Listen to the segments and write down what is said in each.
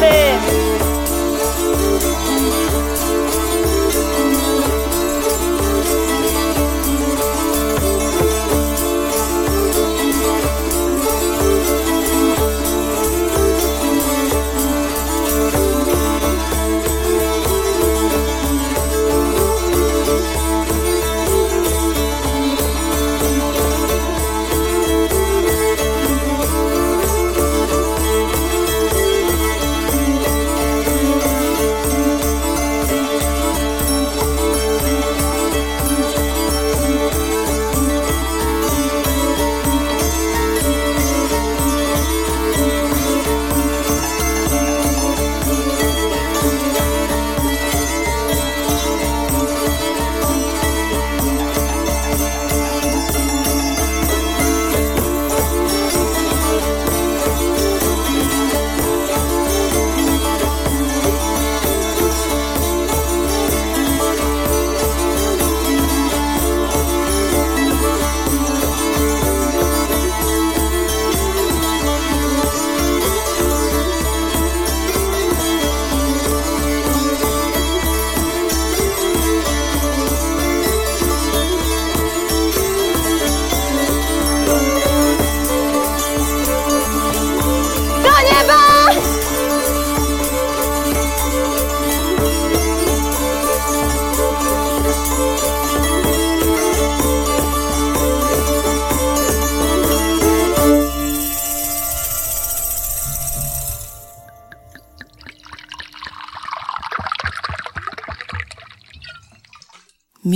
faith.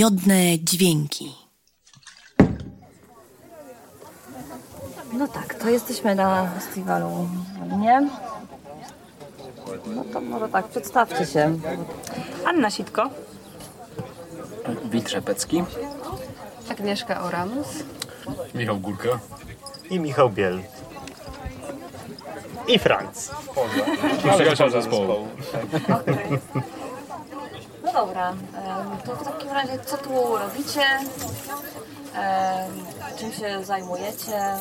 Miodne dźwięki. No tak, to jesteśmy na festiwalu Wolinie. No to może tak, przedstawcie się. Anna Sitko. Wit Rzepecki. Agnieszka Oramus. Michał Górka. I Michał Biel. I Franc. Przyjaciel zespołu. No dobra, to w takim razie co tu robicie? Czym się zajmujecie?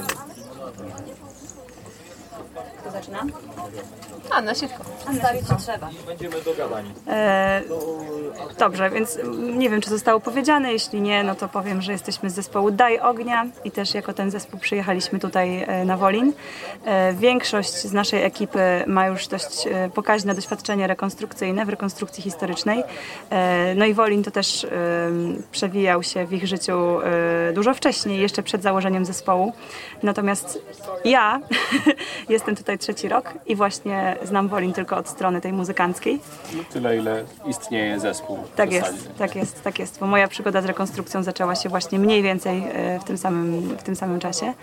Kto zaczyna? Anna Sitko. Przedstawić się trzeba. E, dobrze, więc nie wiem, czy zostało powiedziane. Jeśli nie, no to powiem, że jesteśmy z zespołu Daj Ognia i też jako ten zespół przyjechaliśmy tutaj e, na Wolin. E, większość z naszej ekipy ma już dość e, pokaźne doświadczenie rekonstrukcyjne w rekonstrukcji historycznej. E, no i Wolin to też e, przewijał się w ich życiu e, dużo wcześniej, jeszcze przed założeniem zespołu. Natomiast ja jestem tutaj trzeci rok i właśnie znam Wolin tylko od strony tej muzykanckiej. Tyle, ile istnieje zespół. Tak jest, tak jest, tak jest. Bo moja przygoda z rekonstrukcją zaczęła się właśnie mniej więcej e, w tym samym, w tym samym czasie.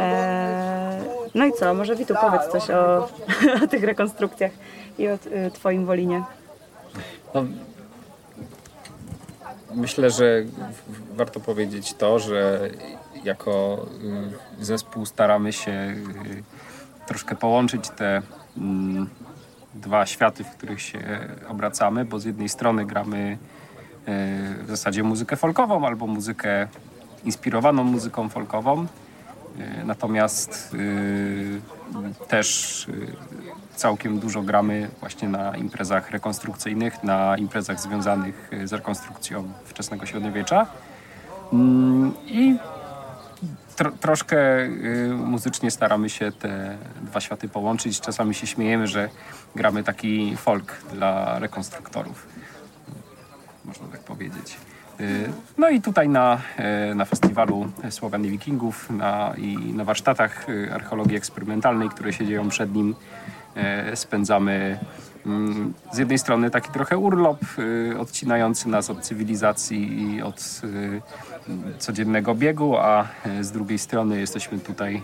E, No i co, może Witu powiedz coś o, o tych rekonstrukcjach i o e, Twoim Wolinie. No, myślę, że warto powiedzieć to, że jako y, zespół staramy się y, troszkę połączyć te mm, dwa światy, w których się obracamy, bo z jednej strony gramy y, w zasadzie muzykę folkową albo muzykę inspirowaną muzyką folkową, y, natomiast y, też całkiem dużo gramy właśnie na imprezach rekonstrukcyjnych, na imprezach związanych z rekonstrukcją wczesnego średniowiecza. Mm, I troszkę y, muzycznie staramy się te dwa światy połączyć. Czasami się śmiejemy, że gramy taki folk dla rekonstruktorów. Można tak powiedzieć. Y, No i tutaj na, e, na festiwalu Słowian i Wikingów na, i na warsztatach y, archeologii eksperymentalnej, które się dzieją przed nim, spędzamy z jednej strony taki trochę urlop y, odcinający nas od cywilizacji i od y, codziennego biegu, a y, z drugiej strony jesteśmy tutaj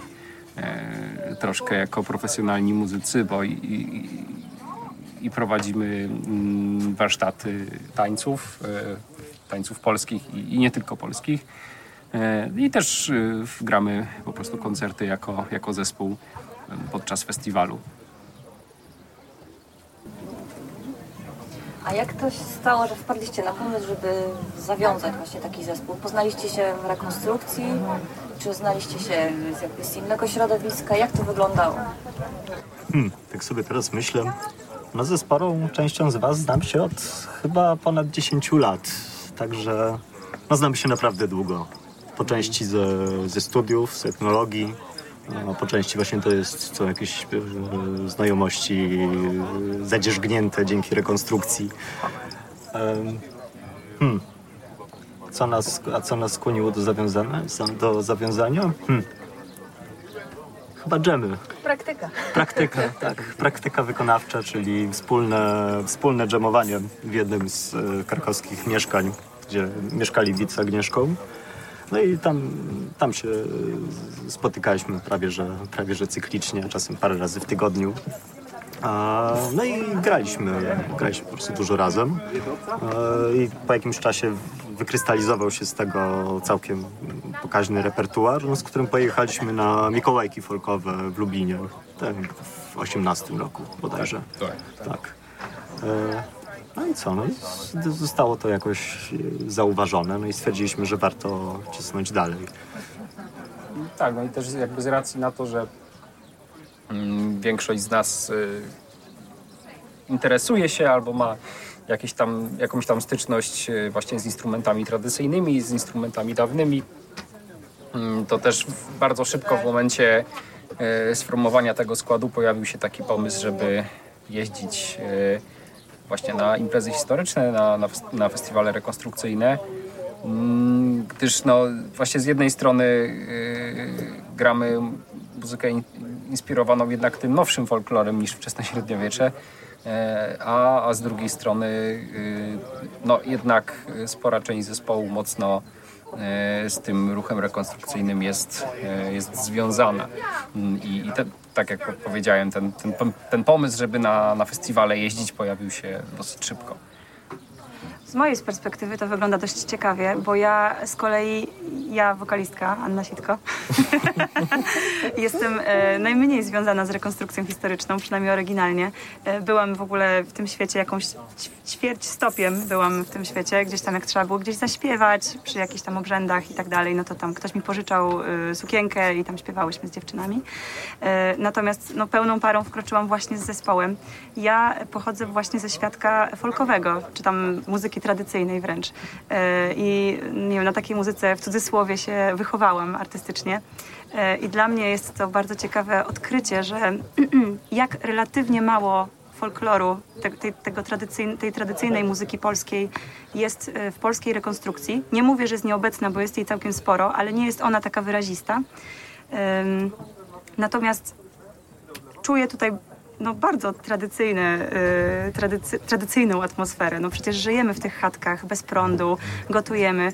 troszkę jako profesjonalni muzycy, bo i, i, i prowadzimy mm, warsztaty tańców, tańców polskich i, nie tylko polskich. I też gramy po prostu koncerty jako, jako zespół podczas festiwalu. A jak to się stało, że wpadliście na pomysł, żeby zawiązać właśnie taki zespół? Poznaliście się w rekonstrukcji? Czy znaliście się z, jakby innego środowiska? Jak to wyglądało? Hmm, tak sobie teraz myślę. No ze sporą częścią z Was znam się od chyba ponad 10 lat. Także no znam się naprawdę długo. Po części ze, ze studiów, z etnologii, a po części właśnie to jest co jakieś e, znajomości e, zadzierzgnięte dzięki rekonstrukcji. Hmm. Co nas, a co nas skłoniło do zawiązania? Do zawiązania? Hmm. Chyba dżemy. Praktyka. Praktyka, tak. Praktyka wykonawcza, czyli wspólne, wspólne dżemowanie w jednym z e, krakowskich mieszkań, gdzie mieszkali Wit z Agnieszką. No i tam, tam się e, spotykaliśmy prawie że, prawie że cyklicznie, czasem parę razy w tygodniu. No i graliśmy, graliśmy po prostu dużo razem. E, I po jakimś czasie wykrystalizował się z tego całkiem pokaźny repertuar, no, z którym pojechaliśmy na Mikołajki folkowe w Lublinie tak, w 18 roku bodajże. Tak. Tak. E, No i co? No i zostało to jakoś e, zauważone, no i stwierdziliśmy, że warto cisnąć dalej. Tak, no i też jakby z racji na to, że mm, większość z nas y, interesuje się albo ma jakieś tam, jakąś tam styczność y, właśnie z instrumentami tradycyjnymi, z instrumentami dawnymi, mm, to też bardzo szybko w momencie y, sformowania tego składu pojawił się taki pomysł, żeby jeździć właśnie na imprezy historyczne, na, na, na festiwale rekonstrukcyjne. Mm, Gdyż no, właśnie z jednej strony yy, gramy muzykę in, inspirowaną jednak tym nowszym folklorem niż wczesne średniowiecze, e, a, a z drugiej strony yy, no, jednak spora część zespołu mocno z tym ruchem rekonstrukcyjnym jest, e, jest związana. I, i te, tak jak po- powiedziałem, ten, ten, ten pomysł, żeby na, na festiwale jeździć pojawił się dosyć szybko. Z mojej perspektywy to wygląda dość ciekawie, bo ja z kolei, ja wokalistka Anna Sitko, jestem e, najmniej związana z rekonstrukcją historyczną, przynajmniej oryginalnie. E, byłam w ogóle w tym świecie jakąś ćwierć stopiem, byłam w tym świecie, gdzieś tam jak trzeba było gdzieś zaśpiewać przy jakichś tam obrzędach i tak dalej, no to tam ktoś mi pożyczał e, sukienkę i tam śpiewałyśmy z dziewczynami. E, natomiast no, pełną parą wkroczyłam właśnie z zespołem. Ja pochodzę właśnie ze świadka folkowego, czy tam muzyki tradycyjnej wręcz. E, I nie wiem, na takiej muzyce w cudzysłowie się wychowałam artystycznie. E, I dla mnie jest to bardzo ciekawe odkrycie, że jak relatywnie mało folkloru, te, tego tradycyjn, tej tradycyjnej muzyki polskiej jest e, w polskiej rekonstrukcji. Nie mówię, że jest nieobecna, bo jest jej całkiem sporo, ale nie jest ona taka wyrazista. Natomiast czuję tutaj no, bardzo tradycyjne, y, tradycy, tradycyjną atmosferę. No przecież żyjemy w tych chatkach bez prądu, gotujemy.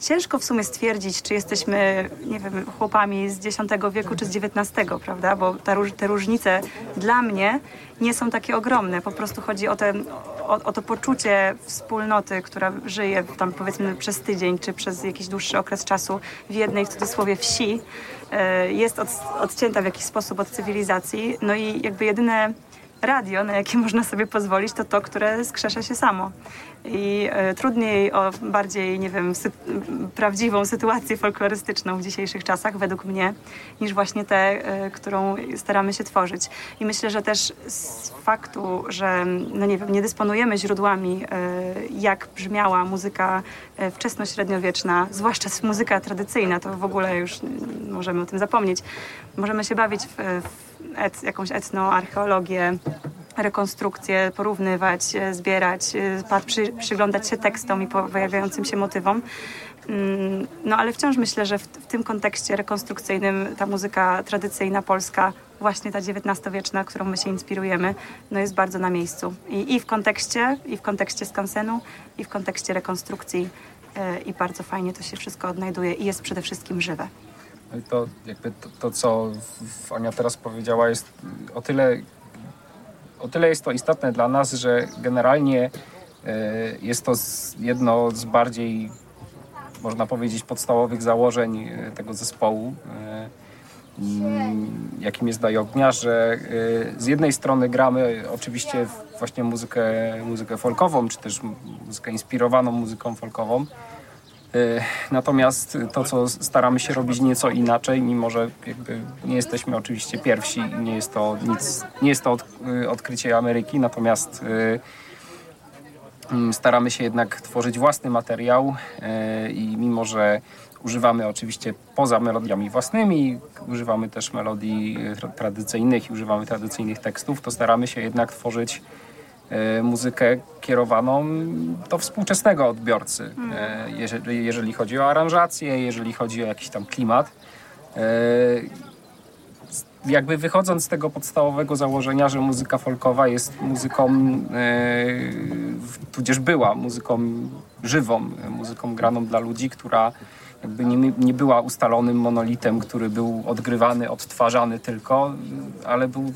Ciężko w sumie stwierdzić, czy jesteśmy, nie wiem, chłopami z X wieku czy z XIX, prawda? Bo ta, te różnice dla mnie nie są takie ogromne. Po prostu chodzi o, o, o to poczucie wspólnoty, która żyje tam powiedzmy przez tydzień czy przez jakiś dłuższy okres czasu w jednej w cudzysłowie wsi. E, Jest od, odcięta w jakiś sposób od cywilizacji. No i jakby jedyne radio, na jakie można sobie pozwolić, to to, które skrzesza się samo. I e, trudniej o bardziej, nie wiem, sy- prawdziwą sytuację folklorystyczną w dzisiejszych czasach, według mnie, niż właśnie tę, e, którą staramy się tworzyć. I myślę, że też z faktu, że no nie wiem, nie dysponujemy źródłami, e, jak brzmiała muzyka wczesnośredniowieczna, zwłaszcza muzyka tradycyjna, to w ogóle już możemy o tym zapomnieć. Możemy się bawić w, w et, jakąś etnoarcheologię, rekonstrukcje, porównywać, e, zbierać, e, przy, przyglądać się tekstom i pojawiającym się motywom. Mm, No ale wciąż myślę, że w, w tym kontekście rekonstrukcyjnym ta muzyka tradycyjna polska, właśnie ta XIX-wieczna, którą my się inspirujemy, no jest bardzo na miejscu. I, I w kontekście, i w kontekście skansenu, i w kontekście rekonstrukcji. e, I bardzo fajnie to się wszystko odnajduje i jest przede wszystkim żywe. No i to jakby to, to co Ania teraz powiedziała jest o tyle, o tyle jest to istotne dla nas, że generalnie e, jest to jedno z bardziej można powiedzieć podstawowych założeń e, tego zespołu e, jakim jest Daj Ognia, że z jednej strony gramy oczywiście właśnie muzykę, muzykę folkową, czy też muzykę inspirowaną muzyką folkową, Natomiast to, co staramy się robić nieco inaczej, mimo że nie jesteśmy oczywiście pierwsi nie jest to nic, nie jest to y, odkrycie Ameryki, natomiast y, mm, staramy się jednak tworzyć własny materiał i mimo, że używamy oczywiście poza melodiami własnymi, używamy też melodii tra- tradycyjnych i używamy tradycyjnych tekstów, to staramy się jednak tworzyć e, muzykę kierowaną do współczesnego odbiorcy, e, jeżeli, jeżeli chodzi o aranżację, jeżeli chodzi o jakiś tam klimat. E, Jakby wychodząc z tego podstawowego założenia, że muzyka folkowa jest muzyką, e, tudzież była muzyką żywą, e, muzyką graną dla ludzi, która jakby nie, nie była ustalonym monolitem, który był odgrywany, odtwarzany tylko, ale był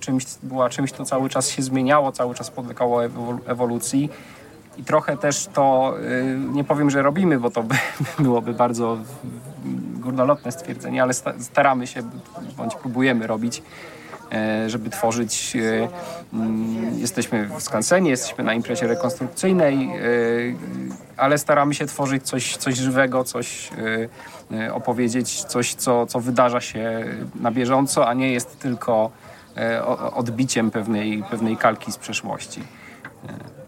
czymś, była czymś, co cały czas się zmieniało, cały czas podlegało ewolu- ewolucji. I trochę też to, y, nie powiem, że robimy, bo to by, byłoby bardzo górnolotne stwierdzenie, ale sta- staramy się, bądź próbujemy robić, żeby tworzyć. e, mm, Jesteśmy w skansenie, jesteśmy na imprezie rekonstrukcyjnej, e, ale staramy się tworzyć coś, coś żywego, coś e, e, opowiedzieć, coś, co, co wydarza się na bieżąco, a nie jest tylko e, odbiciem pewnej, pewnej kalki z przeszłości.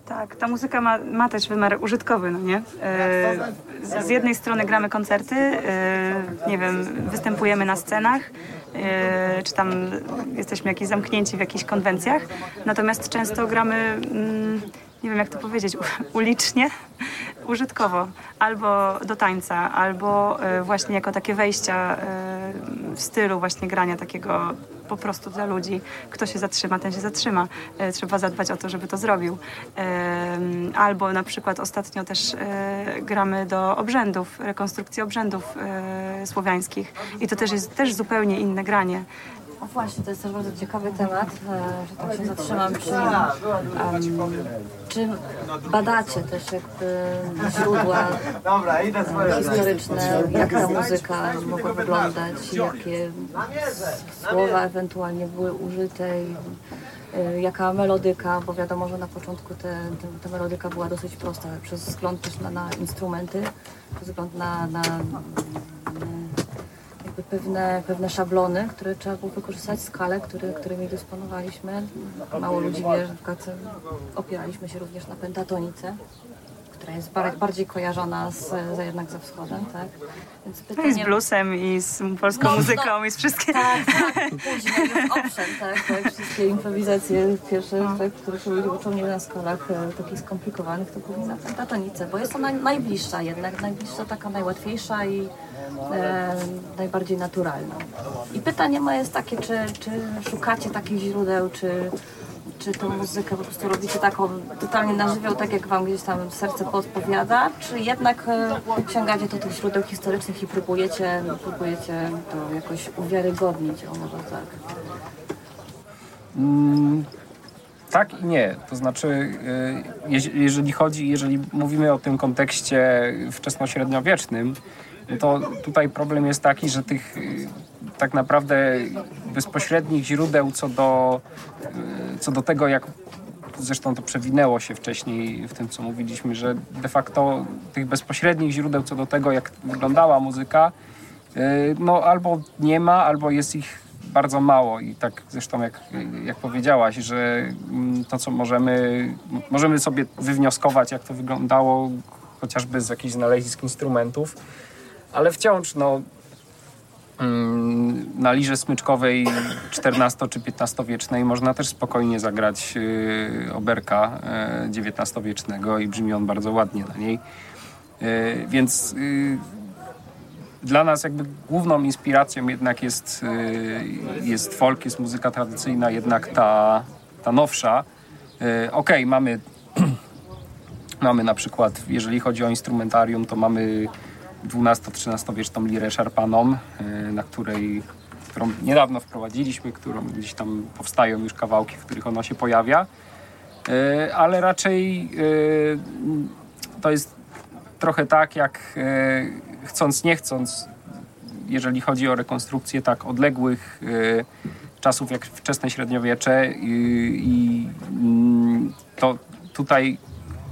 Tak, ta muzyka ma, ma też wymiar użytkowy, no nie? E, z, jednej strony gramy koncerty, e, nie wiem, występujemy na scenach, e, czy tam jesteśmy jakieś zamknięci w jakichś konwencjach, natomiast często gramy, mm, nie wiem jak to powiedzieć, ulicznie, użytkowo, albo do tańca, albo e, właśnie jako takie wejścia e, w stylu właśnie grania takiego po prostu dla ludzi. Kto się zatrzyma, ten się zatrzyma. E, Trzeba zadbać o to, żeby to zrobił. Albo na przykład ostatnio też e, gramy do obrzędów, rekonstrukcji obrzędów e, słowiańskich. I to też jest też zupełnie inne granie. O właśnie, to jest też bardzo ciekawy temat, e, że tak się zatrzymam przy nim. Em, czy badacie też jakby źródła historyczne, jak ta muzyka mogła wyglądać, jakie słowa ewentualnie były użyte, i, e, jaka melodyka, bo wiadomo, że na początku te, te, ta melodyka była dosyć prosta, przez wzgląd też na, na instrumenty, przez wzgląd na, na pewne, pewne szablony, które trzeba było wykorzystać, skale, które, którymi dysponowaliśmy. Mało ludzi wie, że opieraliśmy się również na pentatonice, która jest bar- bardziej kojarzona z, z jednak ze wschodem, tak? Więc No I z pytanie... bluesem, i z polską No, muzyką, i z wszystkim. Tak, tak, później owszem, tak, tak, wszystkie improwizacje pierwsze, tak, które się uczą nie na skalach e, takich skomplikowanych, to głównie na pentatonice, bo jest ona najbliższa jednak, najbliższa, taka najłatwiejsza i e, najbardziej naturalna. I pytanie moje jest takie, czy, czy szukacie takich źródeł, czy, czy tą muzykę po prostu robicie taką totalnie na żywioł, tak jak wam gdzieś tam serce podpowiada, czy jednak e, sięgacie do tych źródeł historycznych i próbujecie, próbujecie to jakoś uwiarygodnić, o może tak. Mm, Tak i nie. To znaczy, jeż- jeżeli chodzi, jeżeli mówimy o tym kontekście wczesnośredniowiecznym, no to tutaj problem jest taki, że tych y, tak naprawdę bezpośrednich źródeł co do, y, co do tego, jak zresztą to przewinęło się wcześniej w tym, co mówiliśmy, że de facto tych bezpośrednich źródeł co do tego, jak wyglądała muzyka, y, no albo nie ma, albo jest ich bardzo mało. I tak zresztą jak, jak powiedziałaś, że mm, to co możemy, możemy sobie wywnioskować jak to wyglądało chociażby z jakichś znalezisk instrumentów, ale wciąż no mm, na lirze smyczkowej XIV czy XV-wiecznej można też spokojnie zagrać y, oberka y, XIX-wiecznego i brzmi on bardzo ładnie na niej. Y, Więc dla nas jakby główną inspiracją jednak jest, jest folk, jest muzyka tradycyjna, jednak ta, ta nowsza. Okej, mamy Mamy na przykład, jeżeli chodzi o instrumentarium, to mamy 12-13 wieczną lirę szarpaną, y, na której, którą niedawno wprowadziliśmy, którą gdzieś tam powstają już kawałki, w których ona się pojawia. Y, Ale raczej y, to jest trochę tak, jak chcąc, nie chcąc, jeżeli chodzi o rekonstrukcję tak odległych czasów jak wczesne średniowiecze i mm, to tutaj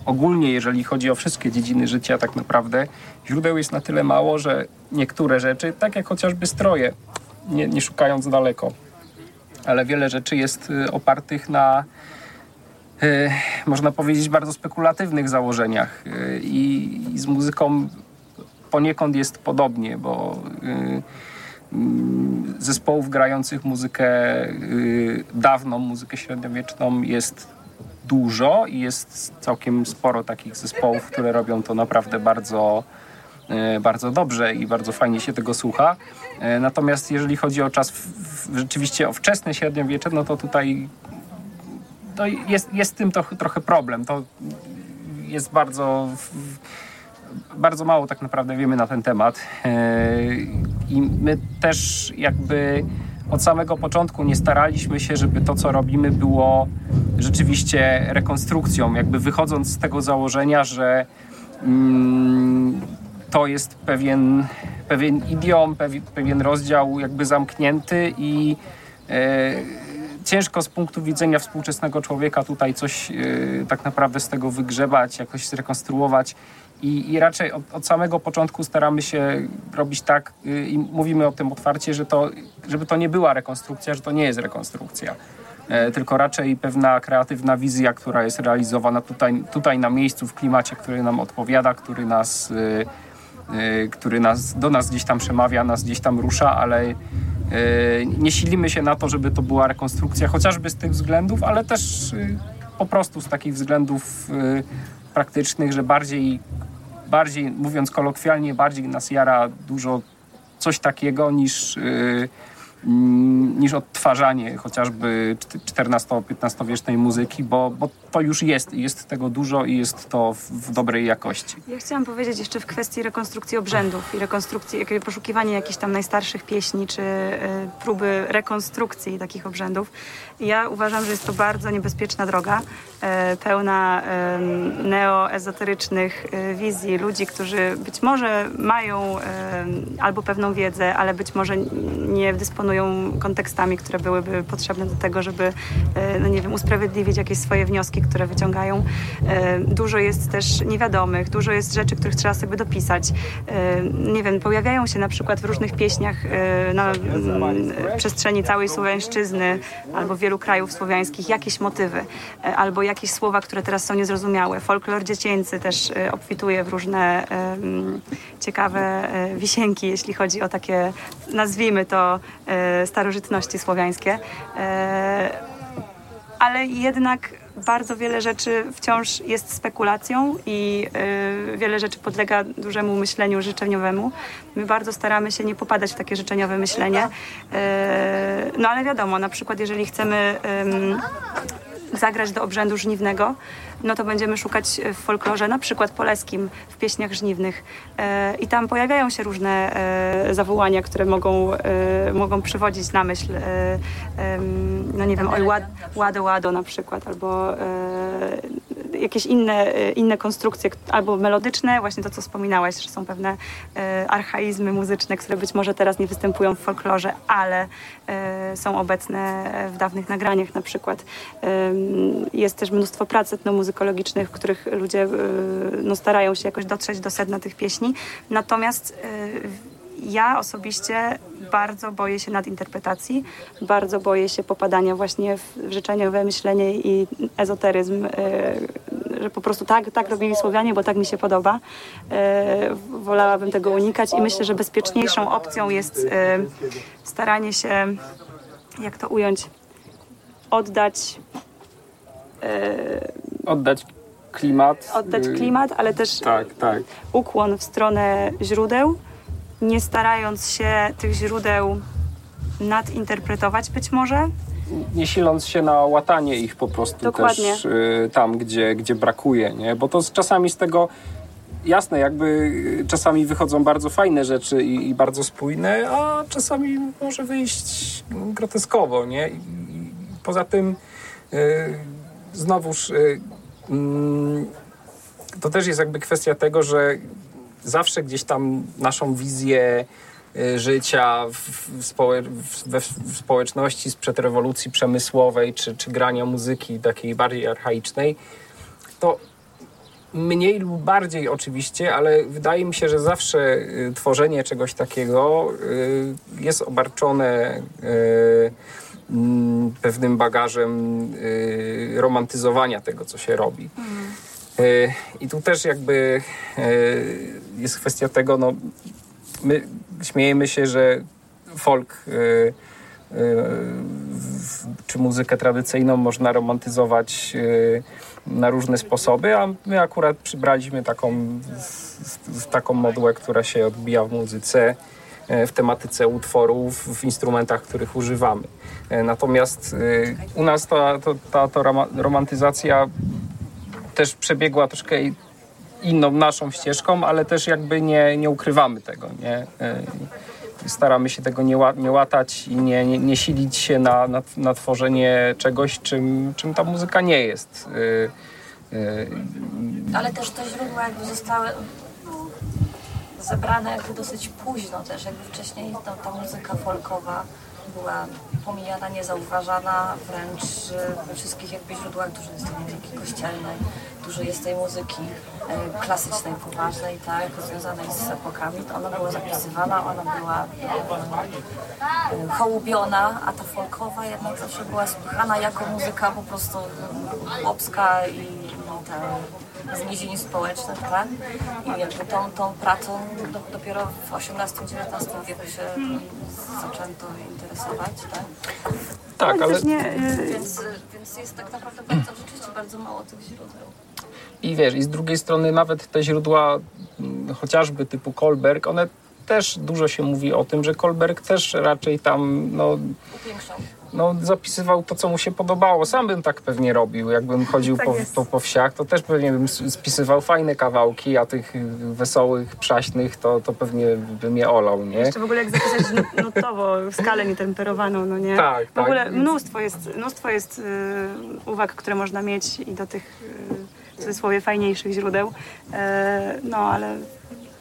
ogólnie, jeżeli chodzi o wszystkie dziedziny życia, tak naprawdę źródeł jest na tyle mało, że niektóre rzeczy, tak jak chociażby stroje, nie, nie szukając daleko, ale wiele rzeczy jest y, opartych na, y, można powiedzieć, bardzo spekulatywnych założeniach. Y, I, I z muzyką poniekąd jest podobnie, bo y, mm, zespołów grających muzykę dawną, muzykę średniowieczną jest dużo i jest całkiem sporo takich zespołów, które robią to naprawdę bardzo, e, bardzo dobrze i bardzo fajnie się tego słucha. E, Natomiast jeżeli chodzi o czas rzeczywiście o wczesne średniowiecze, no to tutaj to jest, jest z tym trochę, trochę problem. To jest bardzo, bardzo mało tak naprawdę wiemy na ten temat. E, I my też jakby od samego początku nie staraliśmy się, żeby to, co robimy, było rzeczywiście rekonstrukcją, jakby wychodząc z tego założenia, że mm, to jest pewien, pewien idiom, pewien, rozdział jakby zamknięty i e, ciężko z punktu widzenia współczesnego człowieka tutaj coś e, tak naprawdę z tego wygrzebać, jakoś zrekonstruować. I, I raczej od, od samego początku staramy się robić tak y, i mówimy o tym otwarcie, że to, żeby to nie była rekonstrukcja, że to nie jest rekonstrukcja. E, tylko raczej pewna kreatywna wizja, która jest realizowana tutaj, tutaj na miejscu, w klimacie, który nam odpowiada, który nas, y, y, który nas, do nas gdzieś tam przemawia, nas gdzieś tam rusza, ale y, nie silimy się na to, żeby to była rekonstrukcja, chociażby z tych względów, ale też y, po prostu z takich względów praktycznych, że bardziej, bardziej, mówiąc kolokwialnie, bardziej nas jara dużo coś takiego niż, y, mm, niż odtwarzanie chociażby XIV-XV wiecznej muzyki, bo, bo to już jest jest tego dużo i jest to w, dobrej jakości. Ja chciałam powiedzieć jeszcze w kwestii rekonstrukcji obrzędów i rekonstrukcji, poszukiwania jakichś tam najstarszych pieśni, czy y, próby rekonstrukcji takich obrzędów. Ja uważam, że jest to bardzo niebezpieczna droga, y, pełna y, neoezoterycznych wizji ludzi, którzy być może mają albo pewną wiedzę, ale być może nie dysponują kontekstami, które byłyby potrzebne do tego, żeby, y, no nie wiem, usprawiedliwić jakieś swoje wnioski, które wyciągają. Y, Dużo jest też niewiadomych, dużo jest rzeczy, których trzeba sobie dopisać. Y, Nie wiem, pojawiają się na przykład w różnych pieśniach na mm, przestrzeni całej Słowiańszczyzny albo wielu krajów słowiańskich jakieś motywy albo jakieś słowa, które teraz są niezrozumiałe. Folklor dziecięcy też obfituje w różne ciekawe wisienki, jeśli chodzi o takie, nazwijmy to, starożytności słowiańskie. Y, ale jednak bardzo wiele rzeczy wciąż jest spekulacją i y, wiele rzeczy podlega dużemu myśleniu życzeniowemu. My bardzo staramy się nie popadać w takie życzeniowe myślenie. No ale wiadomo, na przykład jeżeli chcemy zagrać do obrzędu żniwnego, no to będziemy szukać w folklorze, na przykład polskim, w pieśniach żniwnych. E, I tam pojawiają się różne e, zawołania, które mogą, e, mogą przywodzić na myśl, no nie wiem, oj, ład, łado, łado na przykład, albo jakieś inne, e, inne konstrukcje, albo melodyczne, właśnie to, co wspominałaś, że są pewne e, archaizmy muzyczne, które być może teraz nie występują w folklorze, ale e, są obecne w dawnych nagraniach na przykład. Jest też mnóstwo prac etnomuzykologicznych, w których ludzie no, starają się jakoś dotrzeć do sedna tych pieśni. Natomiast ja osobiście bardzo boję się nadinterpretacji, bardzo boję się popadania właśnie w życzeniowe myślenie i ezoteryzm, e, że po prostu tak, tak robili Słowianie, bo tak mi się podoba. E, wolałabym tego unikać i myślę, że bezpieczniejszą opcją jest e, staranie się, jak to ująć, oddać, Oddać klimat. oddać klimat, ale też Tak, tak. ukłon w stronę źródeł, nie starając się tych źródeł nadinterpretować być może. nie siląc się na łatanie ich po prostu Dokładnie. też y, tam, gdzie, gdzie brakuje, nie? Bo to z, czasami z tego jasne, jakby y, czasami wychodzą bardzo fajne rzeczy i, i bardzo spójne, a czasami może wyjść groteskowo, nie? I, i poza tym y, znowuż y, mm, to też jest jakby kwestia tego, że zawsze gdzieś tam naszą wizję y, życia w, we, w społeczności sprzed rewolucji przemysłowej, czy, czy grania muzyki takiej bardziej archaicznej, to mniej lub bardziej oczywiście, ale wydaje mi się, że zawsze y, tworzenie czegoś takiego y, jest obarczone mm, pewnym bagażem romantyzowania tego, co się robi. Y, I tu też jakby y, jest kwestia tego, no my śmiejemy się, że folk w- czy muzykę tradycyjną można romantyzować na różne sposoby, a my akurat przybraliśmy taką, taką modłę, która się odbija w muzyce, w tematyce utworów, w instrumentach, których używamy. Natomiast u nas ta, ta, ta roma- romantyzacja też przebiegła troszkę inną naszą ścieżką, ale też jakby nie, nie ukrywamy tego, nie? Y, Staramy się tego nie, nie łatać i nie, nie, nie silić się na, na, na tworzenie czegoś, czym, czym ta muzyka nie jest. Y, y, Ale też te źródła jakby zostały zebrane jakby dosyć późno też, jakby wcześniej ta, ta muzyka folkowa była pomijana, niezauważana, wręcz e, we wszystkich jakby źródłach dużo jest tej muzyki kościelnej, dużo jest tej muzyki e, klasycznej, poważnej, tak, związanej z epokami. To Ona była zapisywana, ona była e, hołubiona, a ta folkowa jednak zawsze była słychana jako muzyka po prostu chłopska i, i ta z nizin społecznych, tak? I jakby tą, tą pracą do, dopiero w XVIII-XIX wieku się zaczęto interesować, tak? tak, ale y, Więc, więc jest tak naprawdę bardzo, rzeczywiście bardzo mało tych źródeł. i wiesz, i z drugiej strony nawet te źródła, mm, chociażby typu Kolberg, one też dużo się mówi o tym, że Kolberg też raczej tam, no, Upiększał. No, zapisywał to, co mu się podobało. Sam bym tak pewnie robił. Jakbym chodził Tak po, po, po wsiach, to też pewnie bym spisywał fajne kawałki, a tych wesołych, przaśnych, to, to pewnie bym je olał, nie? Jeszcze w ogóle jak zapisać nu- nutowo, w skalę nietemperowaną, no nie? Tak, W tak. ogóle mnóstwo jest, mnóstwo jest y, uwag, które można mieć i do tych y, w cudzysłowie fajniejszych źródeł. E, no ale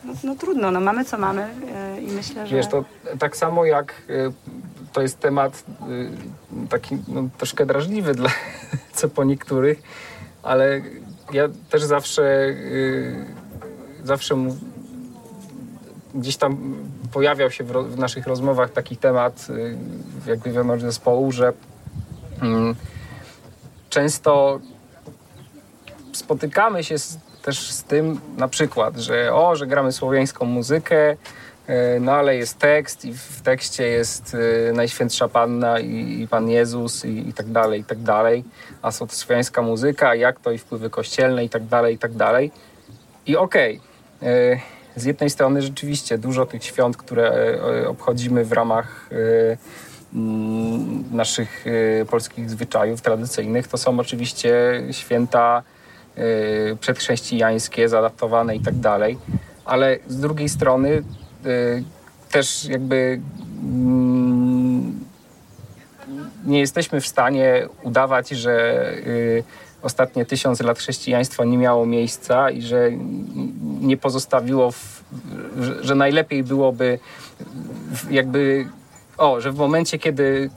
no, no trudno, no mamy co mamy y, i myślę, że... Wiesz, to tak samo jak y, to jest temat y, taki no, troszkę drażliwy dla co po niektórych, ale ja też zawsze y, zawsze mu, gdzieś tam pojawiał się w, w naszych rozmowach taki temat y, jakby wewnątrz zespołu, że mm, często spotykamy się z, też z tym na przykład, że o, że gramy słowiańską muzykę, no ale jest tekst i w tekście jest e, Najświętsza Panna i, i Pan Jezus i, i tak dalej, i tak dalej, a słowiańska muzyka, jak to i wpływy kościelne i tak dalej, i tak dalej. I okej, e, z jednej strony rzeczywiście dużo tych świąt, które e, obchodzimy w ramach e, mm, naszych e, polskich zwyczajów tradycyjnych, to są oczywiście święta przedchrześcijańskie, zaadaptowane i tak dalej, ale z drugiej strony też jakby mm, nie jesteśmy w stanie udawać, że y, ostatnie tysiąc lat chrześcijaństwa nie miało miejsca i że nie pozostawiło, w, że, najlepiej byłoby jakby, o, że w momencie, kiedy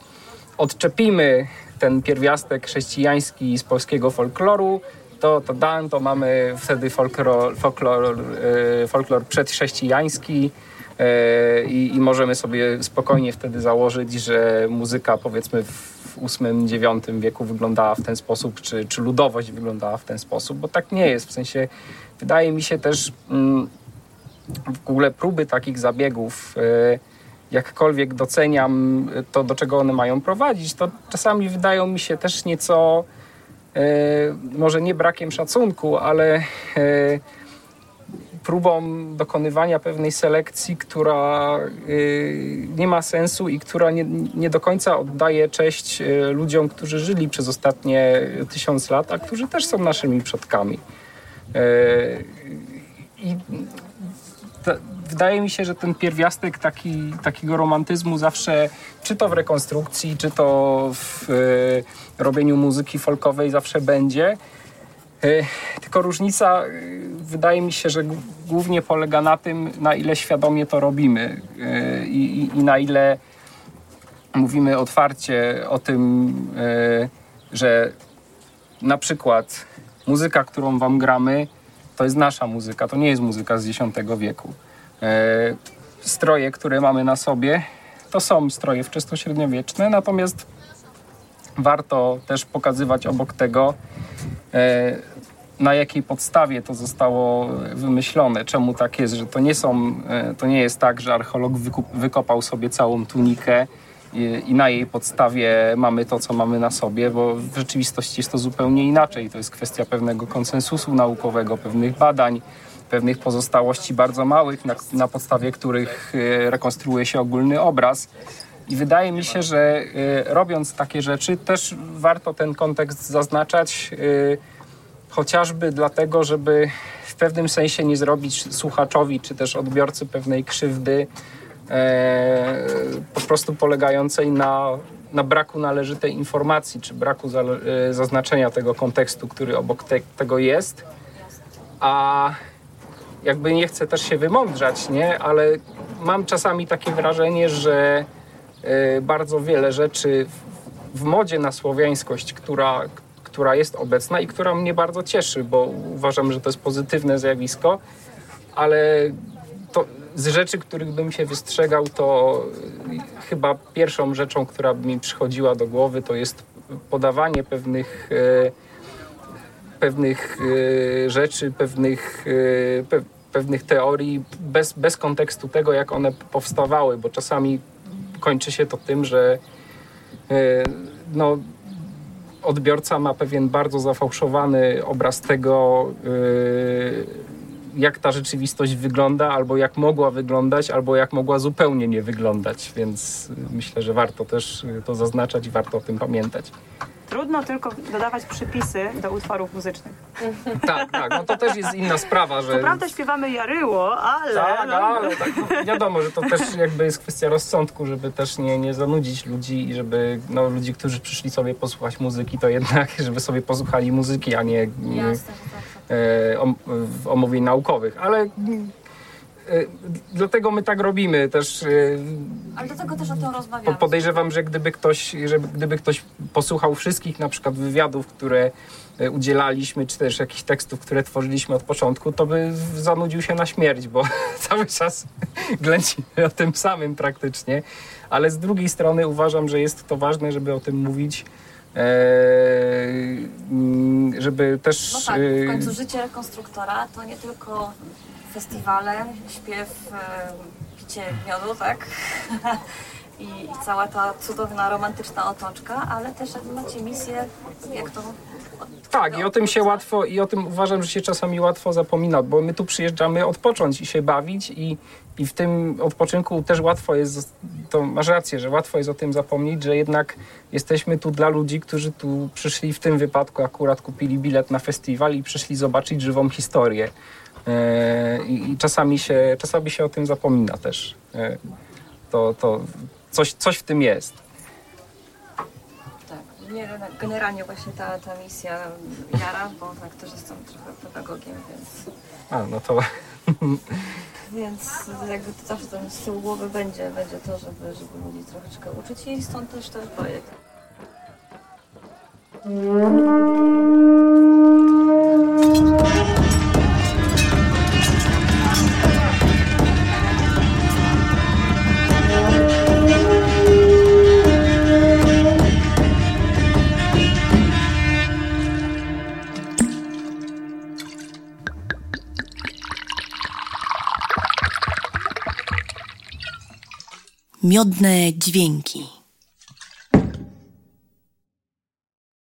odczepimy ten pierwiastek chrześcijański z polskiego folkloru, to, to dan, to mamy wtedy folklor, folklor, e, folklor przedchrześcijański i, i możemy sobie spokojnie wtedy założyć, że muzyka powiedzmy w w VIII-IX wieku wyglądała w ten sposób, czy, czy ludowość wyglądała w ten sposób, bo tak nie jest. W sensie wydaje mi się też mm, w ogóle próby takich zabiegów, e, jakkolwiek doceniam to, do czego one mają prowadzić, to czasami wydają mi się też nieco e, może nie brakiem szacunku, ale e, próbą dokonywania pewnej selekcji, która y, nie ma sensu i która nie, nie do końca oddaje cześć y, ludziom, którzy żyli przez ostatnie tysiąc lat, a którzy też są naszymi przodkami. Y, I wydaje mi się, że ten pierwiastek taki, takiego romantyzmu zawsze, czy to w rekonstrukcji, czy to w y, robieniu muzyki folkowej zawsze będzie. Y, Tylko różnica y, wydaje mi się, że głównie polega na tym, na ile świadomie to robimy y, i, i, i na ile mówimy otwarcie o tym, że na przykład muzyka, którą wam gramy, to jest nasza muzyka, to nie jest muzyka z X wieku. E, Stroje, które mamy na sobie, to są stroje wczesnośredniowieczne, natomiast warto też pokazywać obok tego, e, na jakiej podstawie to zostało wymyślone, czemu tak jest, że to nie są, e, to nie jest tak, że archeolog wykopał sobie całą tunikę i, i na jej podstawie mamy to, co mamy na sobie, bo w rzeczywistości jest to zupełnie inaczej. To jest kwestia pewnego konsensusu naukowego, pewnych badań, pewnych pozostałości bardzo małych, na, na podstawie których e, rekonstruuje się ogólny obraz. I wydaje mi się, że e, robiąc takie rzeczy, też warto ten kontekst zaznaczać. e, chociażby dlatego, żeby w pewnym sensie nie zrobić słuchaczowi czy też odbiorcy pewnej krzywdy, e, po prostu polegającej na, na braku należytej informacji czy braku zale- e, zaznaczenia tego kontekstu, który obok te, tego jest. A jakby nie chcę też się wymądrzać, nie? ale mam czasami takie wrażenie, że e, bardzo wiele rzeczy w, w modzie na słowiańskość, która, która jest obecna i która mnie bardzo cieszy, bo uważam, że to jest pozytywne zjawisko, ale to z rzeczy, których bym się wystrzegał, to chyba pierwszą rzeczą, która by mi przychodziła do głowy, to jest podawanie pewnych, e, pewnych e, rzeczy, pewnych, e, pe, pewnych teorii bez, bez kontekstu tego, jak one powstawały, bo czasami kończy się to tym, że no, odbiorca ma pewien bardzo zafałszowany obraz tego, yy, jak ta rzeczywistość wygląda, albo jak mogła wyglądać, albo jak mogła zupełnie nie wyglądać. Więc yy, myślę, że warto też yy, to zaznaczać i warto o tym pamiętać. Trudno tylko dodawać przypisy do utworów muzycznych. Tak, tak, no to też jest inna sprawa, że. Co prawda śpiewamy Jaryło, ale... Tak, no, ale tak, no, wiadomo, że to też jakby jest kwestia rozsądku, żeby też nie, nie zanudzić ludzi i żeby no, ludzi, którzy przyszli sobie posłuchać muzyki, to jednak, żeby sobie posłuchali muzyki, a nie, nie Jasne, tak. e, om, w omówień naukowych. Ale e, dlatego my tak robimy też. e, Ale do tego też o tym rozmawiamy. Podejrzewam, że gdyby ktoś, żeby, gdyby ktoś posłuchał wszystkich na przykład wywiadów, które e, udzielaliśmy, czy też jakichś tekstów, które tworzyliśmy od początku, to by zanudził się na śmierć, bo cały czas glęcimy o tym samym praktycznie. Ale z drugiej strony uważam, że jest to ważne, żeby o tym mówić. e, mm, żeby też No tak, e, w końcu życie rekonstruktora to nie tylko festiwale, śpiew, picie miodu, tak? I, I cała ta cudowna, romantyczna otoczka, ale też macie misję, jak to... Tak, i o tym się łatwo, i o tym uważam, że się czasami łatwo zapomina, bo my tu przyjeżdżamy odpocząć i się bawić i, i w tym odpoczynku też łatwo jest, to masz rację, że łatwo jest o tym zapomnieć, że jednak jesteśmy tu dla ludzi, którzy tu przyszli w tym wypadku akurat kupili bilet na festiwal i przyszli zobaczyć żywą historię. E, I, czasami, się, czasami się o tym zapomina też. E, to, to coś, coś w tym jest. Tak, mnie generalnie właśnie ta, ta misja jara, bo tak też jestem trochę pedagogiem, więc... A, no to Więc jakby to zawsze tam z tyłu głowy będzie, będzie to, żeby, żeby ludzi troszeczkę uczyć i stąd też ten projekt. Miodne dźwięki.